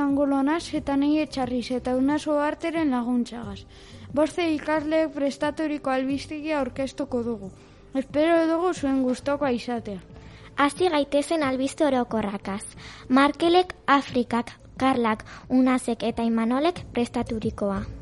angolonaz eta nahi etxarriz eta unaso arteren laguntzagaz. Boste ikasleek prestaturiko albiztigia orkestuko dugu. Espero dugu zuen gustoko izatea. Hasi gaitezen albiste orokorrakaz. Markelek Afrikak, Karlak, Unazek eta Imanolek prestaturikoa.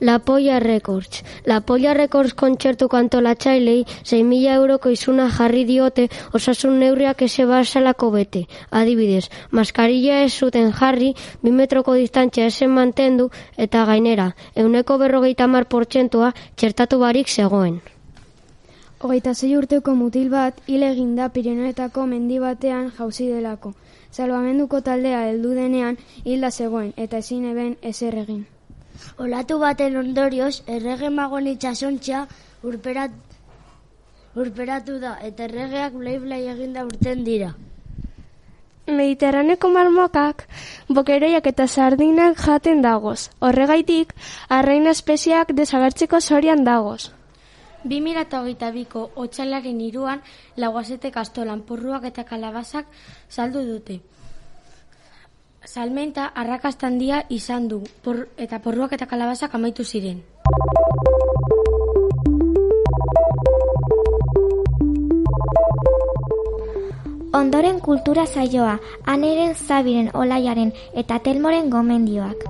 La Polla Records. La Polla Records kontzertuko antolatzailei 6.000 euroko izuna jarri diote osasun neurriak eze basalako bete. Adibidez, maskarilla ez zuten jarri, 2 metroko distantzia esen mantendu eta gainera, euneko berrogeita mar portzentua txertatu barik zegoen. Hogeita zei urteko mutil bat hil eginda Pirinoetako mendi batean jauzi delako. Salvamenduko taldea heldu denean hilda zegoen eta ezin eben ezer egin. Olatu baten ondorioz, errege magon itxasontxa urperat, urperatu da, eta erregeak blai-blai eginda urten dira. Mediterraneko marmokak, bokeroiak eta sardinak jaten dagoz. Horregaitik, arraina espeziak desagertzeko zorian dagoz. 2008ko otxailaren iruan laguazete kastolan porruak eta kalabazak saldu dute. Salmenta arrakastan dia izan du por, eta porruak eta kalabazak amaitu ziren. Ondoren kultura zaioa, aneren zabiren olaiaren eta telmoren gomendioak.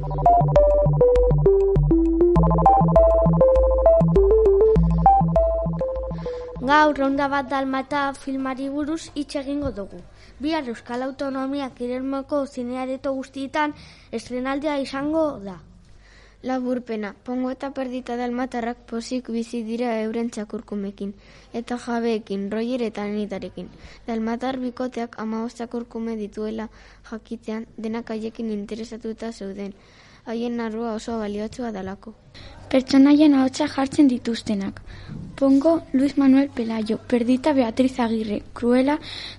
Gaur ronda bat dalmata filmari buruz hitz egingo dugu. Bihar Euskal Autonomia Kirelmoko zineareto guztietan estrenaldea izango da. Laburpena, pongo eta perdita dalmatarrak pozik bizi dira euren txakurkumekin, eta jabeekin, roier eta anitarekin. Dalmatar bikoteak amaoz txakurkume dituela jakitzean denak haiekin interesatuta zeuden, haien narrua oso baliotsua dalako. Pertsonaien ahotsa jartzen dituztenak. Pongo Luis Manuel Pelayo, Perdita Beatriz Aguirre, Cruela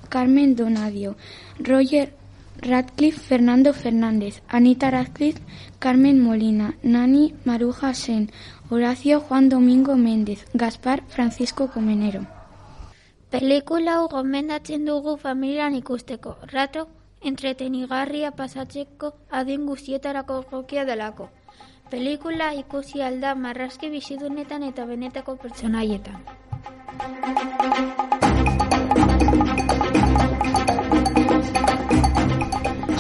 Carmen Donadio, Roger Radcliffe Fernando Fernández, Anita Radcliffe Carmen Molina, Nani Maruja Sen, Horacio Juan Domingo Méndez, Gaspar Francisco Comenero. Pelikula hau gomendatzen dugu familian ikusteko. Rato entretenigarria pasatzeko adin guztietarako jokia delako. Pelikula ikusi alda marrazki bizidunetan eta benetako pertsonaietan.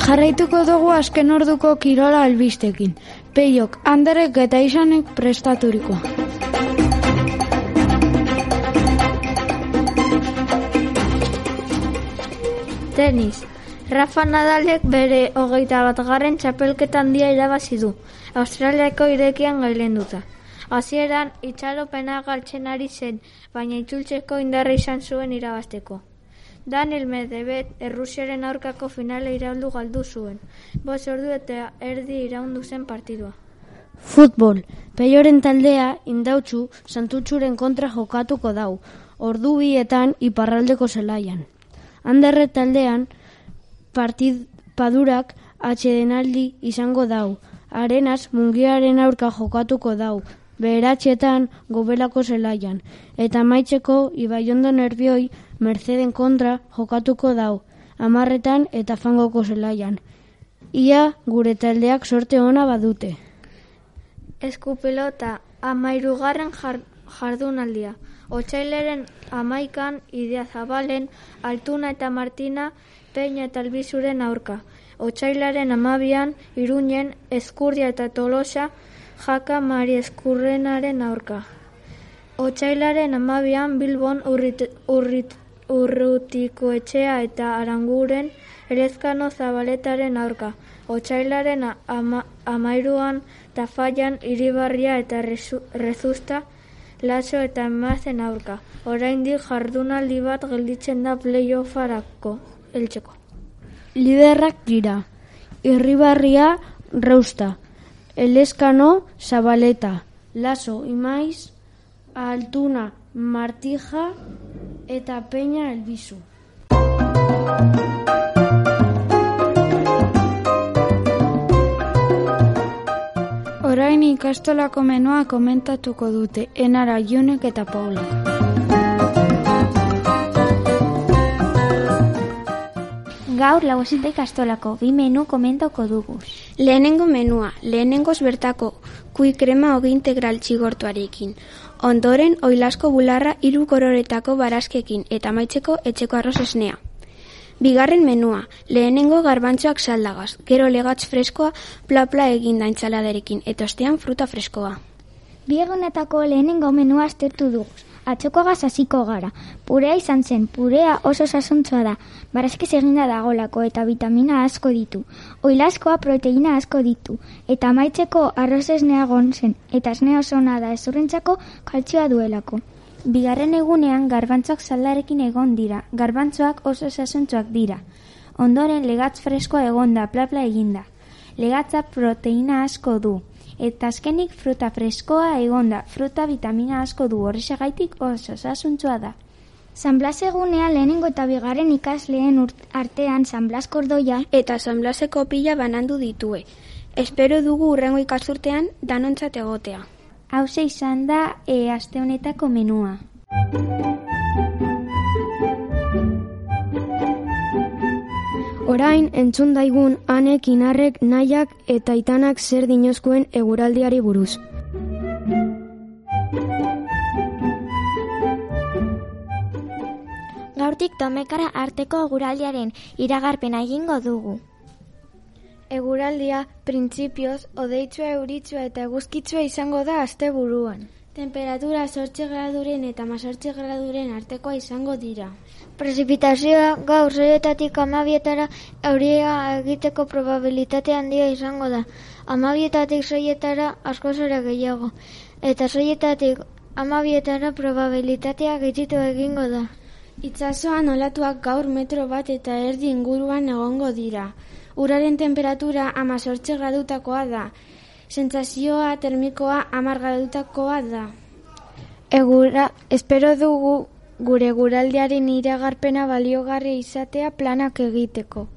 Jarraituko dugu azken orduko kirola albistekin. Peiok, handerek eta izanek prestaturikoa. Tenis. Rafa Nadalek bere hogeita bat garren txapelketan dia irabazi du. Australiako irekian gailenduta. Hasieran itxaropena galtzen ari zen, baina itzultzeko indarra izan zuen irabazteko. Daniel Medvedev Errusiaren aurkako finale iraundu galdu zuen. Bos ordu eta erdi iraundu zen partidua. Futbol. Peioren taldea indautxu santutxuren kontra jokatuko dau. Ordu bietan iparraldeko zelaian. Anderre taldean partid padurak atxedenaldi izango dau. Arenaz mungiaren aurka jokatuko dau. Beheratxetan gobelako zelaian. Eta maitzeko ibaiondo nervioi Merceden kontra jokatuko dau. Amarretan eta fangoko zelaian. Ia gure taldeak sorte ona badute. Eskupelota amairugarren jar, jardunaldia. Otsaileren amaikan idea zabalen altuna eta martina peina eta albizuren aurka. Otsailaren amabian iruñen eskurdia eta tolosa jaka mari eskurrenaren aurka. Otsailaren amabian bilbon urrit, urrit, urrutiko etxea eta aranguren erezkano zabaletaren aurka. Otsailaren ama, amairuan tafaian iribarria eta rezu, rezusta laso eta emazen aurka. Oraindik jardunaldi bat gelditzen da playoffarako eltseko. Liderrak dira. Irribarria Reusta. Eleskano Zabaleta. Laso Imaiz. Altuna Martija eta Peña Elbizu. Orain ikastolako menua komentatuko dute, enara, junek eta paulak. Gaur lagosita ikastolako bi menu komentako dugu. Lehenengo menua, lehenengoz bertako kui krema hogi integral txigortuarekin. Ondoren, oilasko bularra hiru kororetako barazkekin eta maitzeko etxeko arroz esnea. Bigarren menua, lehenengo garbantzoak saldagaz, gero legatz freskoa pla-pla egin daintzaladerekin, eta ostean fruta freskoa. Biegunetako lehenengo menua aztertu dugu atxoko hasiko gara. Purea izan zen, purea oso sasuntzua da, barazkez eginda dagolako eta vitamina asko ditu. Oilazkoa proteina asko ditu, eta maitzeko arroz esnea zen, eta esnea oso da ezurrentzako kaltzioa duelako. Bigarren egunean garbantzoak zaldarekin egon dira, garbantzoak oso sasuntzuak dira. Ondoren legatz freskoa egonda, plapla eginda. Legatza proteina asko du, eta azkenik fruta freskoa egonda, fruta vitamina asko du horrexagaitik oso sasuntzua da. San Blas egunea lehenengo eta bigarren ikasleen artean San Blas kordoia eta San Blaseko pila banandu ditue. Espero dugu urrengo ikasurtean danontzat egotea. Hau izan da e, aste honetako menua. Orain entzun daigun anek inarrek nahiak eta itanak zer dinozkoen eguraldiari buruz. Gaurtik domekara arteko eguraldiaren iragarpena egingo dugu. Eguraldia, printzipioz, odeitsua euritsua eta eguzkitsua izango da aste buruan. Temperatura sortxe graduren eta mazortxe graduren artekoa izango dira. Prezipitazioa gaur zoietatik amabietara euria egiteko probabilitate handia izango da. Amabietatik zoietara asko zera gehiago. Eta zoietatik amabietara probabilitatea gitzitu egingo da. Itzazoan olatuak gaur metro bat eta erdi inguruan egongo dira. Uraren temperatura amazortxe gradutakoa da. Sentsazioa termikoa amar gradutakoa da. Egura, espero dugu gure guraldiaren iragarpena baliogarri izatea planak egiteko.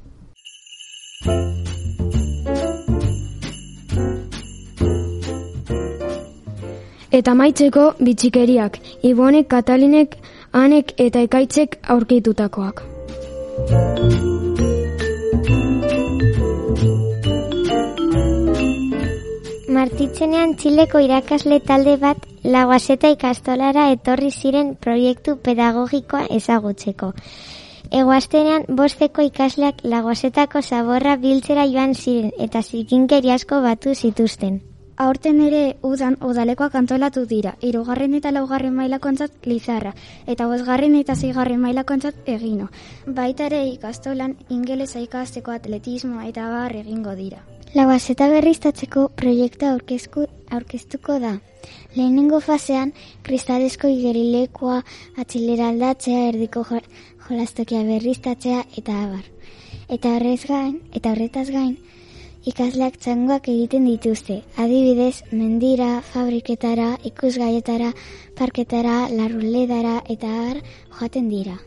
Eta maitzeko bitxikeriak, Ibonek, Katalinek, Anek eta Ekaitzek aurkitutakoak. Martitzenean Txileko irakasle talde bat laguazeta ikastolara etorri ziren proiektu pedagogikoa ezagutzeko. Egoaztenean bosteko ikasleak laguazetako zaborra biltzera joan ziren eta zikinkeri asko batu zituzten. Aurten ere udan udalekoak antolatu dira, irugarren eta laugarren mailakontzat lizarra, eta bosgarren eta zigarren mailakontzat egino. Baita ere ikastolan ingelesa ikasteko atletismoa eta bar egingo dira. Laguazeta berriztatzeko proiektu aurkeztuko da. Lehenengo fasean, kristalezko igerilekoa atxilera aldatzea, erdiko jolastokia berriztatzea eta abar. Eta horrez gain, eta horretaz gain, ikasleak txangoak egiten dituzte. Adibidez, mendira, fabriketara, ikusgaietara, parketara, larruledara eta abar joaten dira.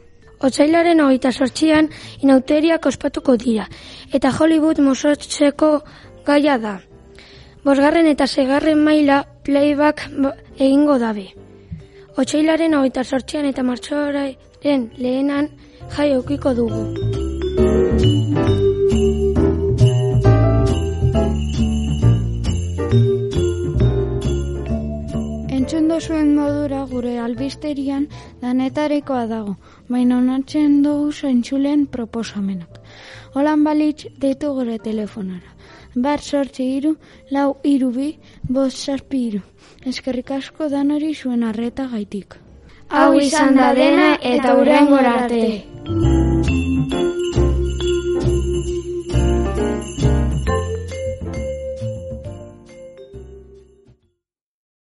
Otsailaren hogeita sortxian inauteriak ospatuko dira, eta Hollywood mosotzeko gaia da. Bosgarren eta segarren maila playback egingo dabe. Otsailaren hogeita sortxian eta martxoaren lehenan jai aukiko dugu. Dozuen modura gure albisterian danetarikoa dago, baina onartzen dugu zaintzulen proposamenak. Holan balitz deitu gure telefonara. Bar sortzi iru, lau iru bi, bost sarpi iru. Eskerrik asko danori zuen arreta gaitik. Hau izan da dena eta urren arte.